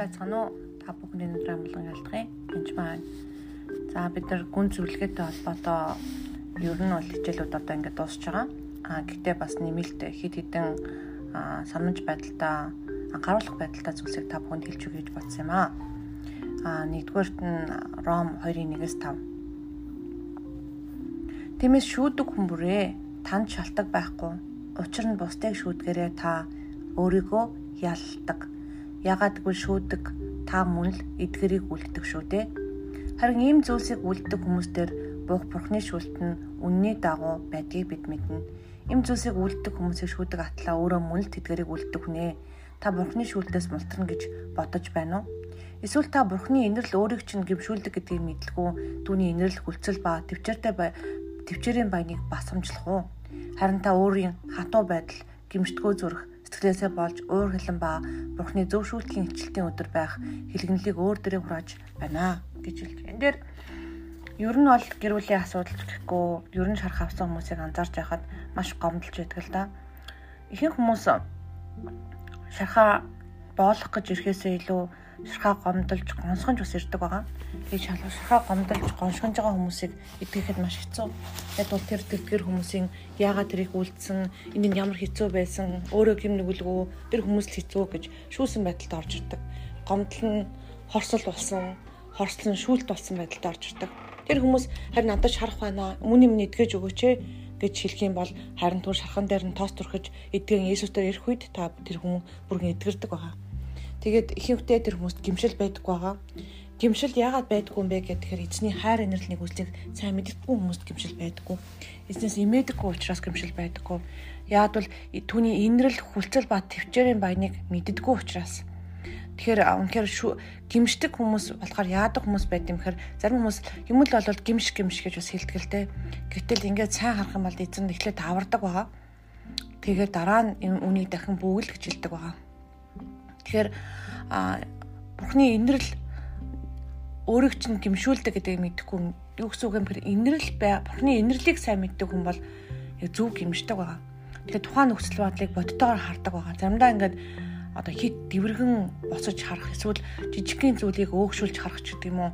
байцгаана уу? Та бүхний өнөөдөр амгалан ялдахын энэ маань. За бид нар гүн зөвлөгөөтэй холбоотой ер нь бол хичээлүүд одоо ингээд дуусч байгаа. А гэхдээ бас нэмэлт хид хідэн санамж байдалтай анхааруулах байдалтай зүйлсийг та бүхэнд хэлж өгье гэж бодсон юм аа. А нэгдүгээрт нь Ром 2:1-5. Тиймээс шүүдэг хүмүүрээ танд шалтак байхгүй. Учир нь бусдыг шүүдгээрээ та өөрийгөө ялдаг Ягаад гэвэл шүүдэг та мөн л эдгэрийг үлддэг шүү дээ. Харин ийм зүйлсийг үлддэг хүмүүстэр Бог Бурхны шүлт нь үнний дагуу байдгийг бид мэднэ. Ийм зүйлсийг үлддэг хүмүүсийг шүүдэг атлаа өөрөө мөн л тэдгэрийг үлддэг нэ. Та Бурхны шүлтээс мултрна гэж бодож байна уу? Эсвэл та Бурхны инэрл өөрийг чинь гимшүүлдэг гэдгийг мэдлгүй түүний инэрл хүлцэл ба төвчээртэй төвчээрийн баяныг басамжлах уу? Харин та өөрийн хатуу байдал, гимшдгөө зүрх, сэтгэлээсээ болж уур хилэн ба Бурхны зөв шүүлтлийн хичээлтийн өдөр байх хэлгэнлийг өөр дээрээ хурааж байна гэж хэлж байна. Энд дээр ер нь бол гэр бүлийн асуудал гэхгүй ер нь шарах авсан хүмүүсийг анзаарч байхад маш гомдолж байдаг л да. Ихэнх хүмүүс шархаа боолох гэж ирэхээсээ илүү шархаа гомдолж гонсгонж бас ирдэг байгаа. Тэгээ шалгах шархаа гомдолж гонсгонж байгаа хүмүүсийг идэхэд маш хэцүү. Яг бол тэр тэрдгэр хүмүүсийн яагаад тэрийг үлдсэн, энд нь ямар хэцүү байсан, өөрөө хэм нүгэлгүй тэр хүмүүс л хэцүү гэж шүүсэн байдалд орж ирдэг. Гомдол нь хорсол болсон, хорслон шүүлт болсон байдалд орж ирдэг. Тэр хүмүүс харин надад шарах байна. Өмнө өмнө эдгэж өгөөч ээ гэж хэлэх юм бол харин түр шархан дээр нь тоос турхиж эдгэн Есүсээр ирэх үед та тэр хүн бүрэн эдгэрдэг байгаа. Тэгээд ихэнхдээ тэр хүмүүст гимшил байдаггүй байгаа. Гимшил яагаад байдаггүй юм бэ гэхээр эзний хайр инэрл нэгүслийг сайн мэддэггүй хүмүүст гимшил байдаггүй. Эзнээс имээдэггүй учраас гимшил байдаггүй. Яагад бол түүний инэрл хүлцэл ба төвчээрийн баяныг мэддэггүй учраас. Тэгэхээр үнэхээр гимшдэг хүмүүс болохоор яадаг хүмүүс байд юм гэхээр зарим хүмүүс юм л болол гимш гимш гэж бас хэлдэг л те. Гэтэл ингээд сайн харах юм бол эзэн эхлээд тавардаг байгаа. Тэгээд дараа нь үнийг дахин бүгэл гэж хэлдэг байгаа. Тэгэхээр Бурхны инэрл өөрийг чинь гимшүүлдэг гэдгийг мэдэхгүй юу гэсэн үг юм бэ? Инэрл бай Бурхны инэрлийг сайн мэддэг хүн бол яг зөв гимшдэг байгаа. Тэгэхээр тухайн нөхцөл байдлыг бодтойгоор хардаг байгаа. Заримдаа ингээд одоо хит дэвэргэн боцож харах эсвэл жижигхэн зүйлийг өөгшүүлж харах ч гэдэг юм уу.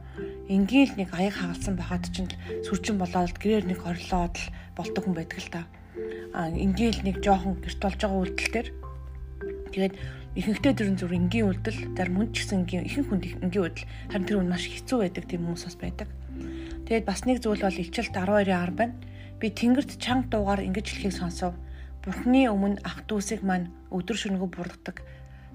Ингээл нэг аяг хагалсан байхад ч сүрчин болоод гэрээр нэг орлоод л болдог хүн байдаг л та. А ингээл нэг жоохон гэрт болж байгаа үйлдэл төр тэгээд ихэнхдээ дөрөн зүр энгийн үйлдэл зарим хүн ч гэсэн энгийн ихэнх хүнд энгийн үйлдэл харин тэр үн маш хэцүү байдаг тийм хүмүүс бас байдаг. Тэгээд бас нэг зүйл бол илчилт 12-10 байна. Би тэнгэрт чанга дуугаар ингэж хэлхийг сонсов. Бурхны өмнө ах дүүсийг маань өдөр шөнөгүй бургадаг.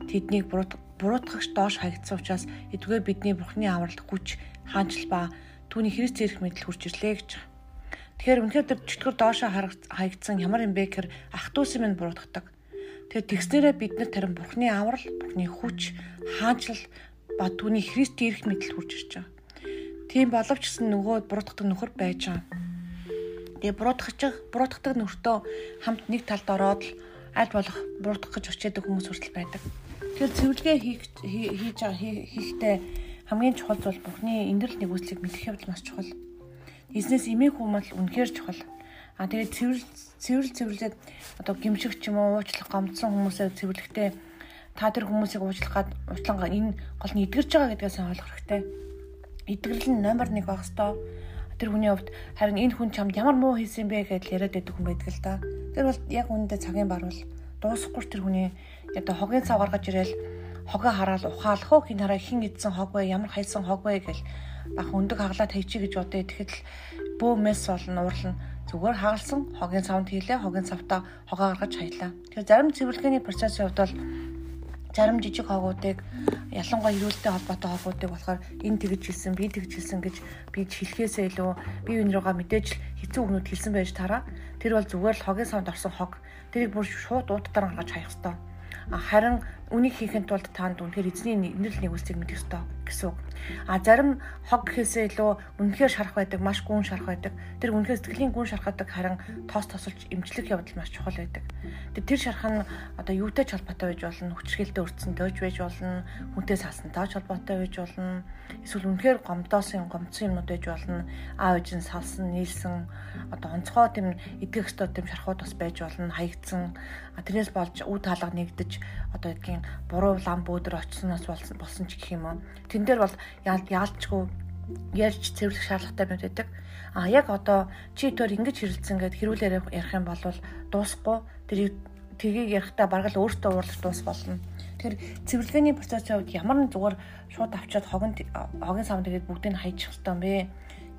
Тэднийг буруутгагч доош хаягдсан учраас эдгээр бидний Бурхны аврал хүч, хаанчл ба түүний Христ ирэх мэдл хурж ирлээ гэж. Тэгэхээр үнэхээр тэр чөтгөр доошоо хаягдсан ямар юм бэ гэхээр ах дүүсийг минь буруутгадаг Тэгээд тэгснээрээ бид нар тарин Бурхны аврал, Бурхны хүч, хаанчлал ба түүний Христ ирэх мэдэл хүрч ирж байгаа. Тийм боловч гэсэн нөгөө буруутгадаг нөхөр байж байгаа. Тэгээ буруутгах буруутгадаг нөхөртөө хамт нэг талд ороод л аль болох буруутгах гэж очиадаг хүмүүс хүртэл байдаг. Тэгэхээр цэвэрлэгээ хийх хийж байгаа хийхдээ хамгийн чухал зүйл Бурхны энэрл нэгүслийг мэдэх явдал маш чухал. Эзнээс эмээх хүмүүс үнэхээр чухал. А тэгээд цэвэр цэвэрлэл цэвэрлээд одоо гимшиг ч юм уу уучлах гомдсон хүмүүсээ цэвэрлэхдээ та тэр хүмүүсийг уучлах гад уучлангаа энэ гол нь эдгэрч байгаа гэдгээ сайн ойлгох хэрэгтэй. Эдгэрэл нь номер 1 байх хэвээр тэр хүний хувьд харин энэ хүн чамд ямар муу хийсэн бэ гэж яриад байдаг хүн байдаг л да. Тэр бол яг үүндээ цагийн барвал дуусахгүй тэр хүний одоо хогийн цав гаргаж ирэл хогоо хараад ухаалах уу хин хараа хин идсэн хог вэ ямар хайсан хог вэ гэл бах өндөг хаглаад тавьчих гэж бодъё. Тэгэхэд л бөө мэс болно уурлна зүгээр хагалсан хогийн цавнд хийлээ хогийн цавтаа хогоо гаргаж хаялаа. Тэгэхээр зарим цэвэрлэгээний процессын хувьд бол зарим жижиг хогуудыг ялангуяа хэрүүлтэй холбоотой хогуудыг болохоор энэ тэгж хэлсэн би тэгж хэлсэн гэж би хэлхээсээ илүү би энэ руугаа мэдээж хэцүү өгнөд хэлсэн байж тараа. Тэр бол зүгээр л хогийн савнд орсон хог. Тэрийг бүр шууд уудтаар гаргаж хаях хэвээр. Харин үнийг хийхэд тулд таанд үнэхээр эзний нэрл нэгүсийг мэдэх ёстой гэсэн үг. А зарим хог гэхээсээ илүү үнэхээр шарах байдаг, маш гүн шарах байдаг. Тэр үнэхээр сэтгэлийн гүн шарахдаг харин тоос тосолж эмчлэх явдал маш чухал байдаг. Тэр тэр шарах нь одоо юутай ч холбоотой байж болно, хүчрхээлтэй өрцөнтэй ч байж болно, хүнтэй салсантай ч холбоотой байж болно. Эсвэл үнэхээр гомдоосон, гомдсон юмнууд байж болно. Аав ээж нь салсан, нийлсэн одоо онцгой тийм эдгэх ёстой тийм шарахууд бас байж болно, хаягдсан. Тэрнээс болж үе таалга нэгдэж одоо гэдгийг нь буруу лам бөөдөр очсноос болсон ч гэх юм уу. Тэн дээр бол яалчгүй ярьж цэвэрлэх шаардлагатай байдаг. А яг одоо чи төр ингэж хэрэлцэн гэд хэрүүлээр ярих юм бол дуусахгүй тэр тгийг ярихдаа бараг л өөртөө уурлах дуус болно. Тэгэхээр цэвэрлэгээний процессын хувьд ямар нэг зүгээр шууд авчиад хогон хогийн савнд тэгээд бүгдийг нь хайчих хэрэгтэй юм бэ?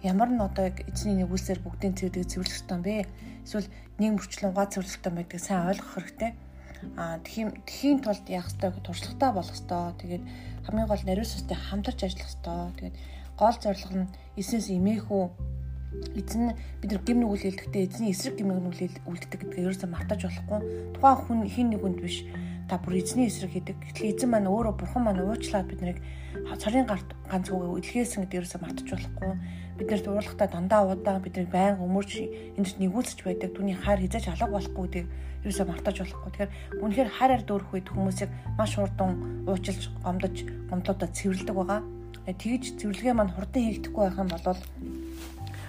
Ямар нь одоо эзний нэгүүлсээр бүгдийн цэвэрлэг цэвэрлэх хэрэгтэй юм бэ? Эсвэл нэг мөрчлөн угаа цэвэрлэх хэрэгтэй байдгийг сайн ойлгох хэрэгтэй. Аа тхиим тхийн тулд яах хэрэгтэй туршлагатай болох хэрэгтэй. Тэгээд хамгийн гол нариус устай хамтарч ажиллах хэрэгтэй. Тэгээд гол зорилго нь эснээс имээхүү эзэн бид нар гим нүгэл хэлдэхдээ эзний эсрэг гим нүгэл үлддэг гэдгээ ерөөсөө мартаж болохгүй. Тухайн хүн хин нэг хүнд биш та бүр эзний эсрэг хийдэг. Гэтэл эзэн маань өөрөө бурхан маань уучлаад биднийг царийн гарт ганц үгээ илгээсэн гэдэг ерөөсөө мартаж болохгүй. Бид нарт уурлахтаа дандаа удаан бидний байн өмөрч энд нэгүүлсэж байдаг. Түүний хайр хязгаарч алга болохгүй гэдэг ерөөсөө мартаж болохгүй. Тэгэхээр үнэхээр хайраар дөөрөх үед хүмүүсийг маш хурдан уучлж, гомдож, гомдлуудаа цэвэрлдэг байгаа. Тэгж цэвэрлэгээ маань хурдан хийгдэхгүй байх юм бол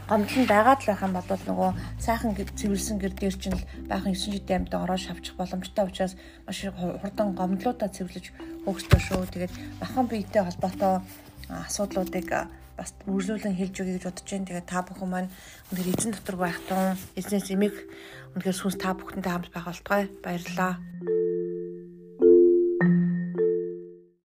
гомдлон байгаад л байх юм бол нөгөө сайхан цэвэрсэн гэр дээр чинь л баахан 9 жилийн амьтаа ороо шавчих боломжтой учраас маш хурдан гомдлуудаа цэвэрлэж өгчтэй шүү. Тэгээд махан биетэй холбоотой асуудлуудыг бас үргэлжлүүлэн хэлж өгье гэж бодож байна. Тэгээд та бүхэн маань өнөөдөр эзэн дотор байх тун эзнээс эмийг өнөөдөр сүнс та бүхэнтэй хамт байх болтугай. Баярлалаа.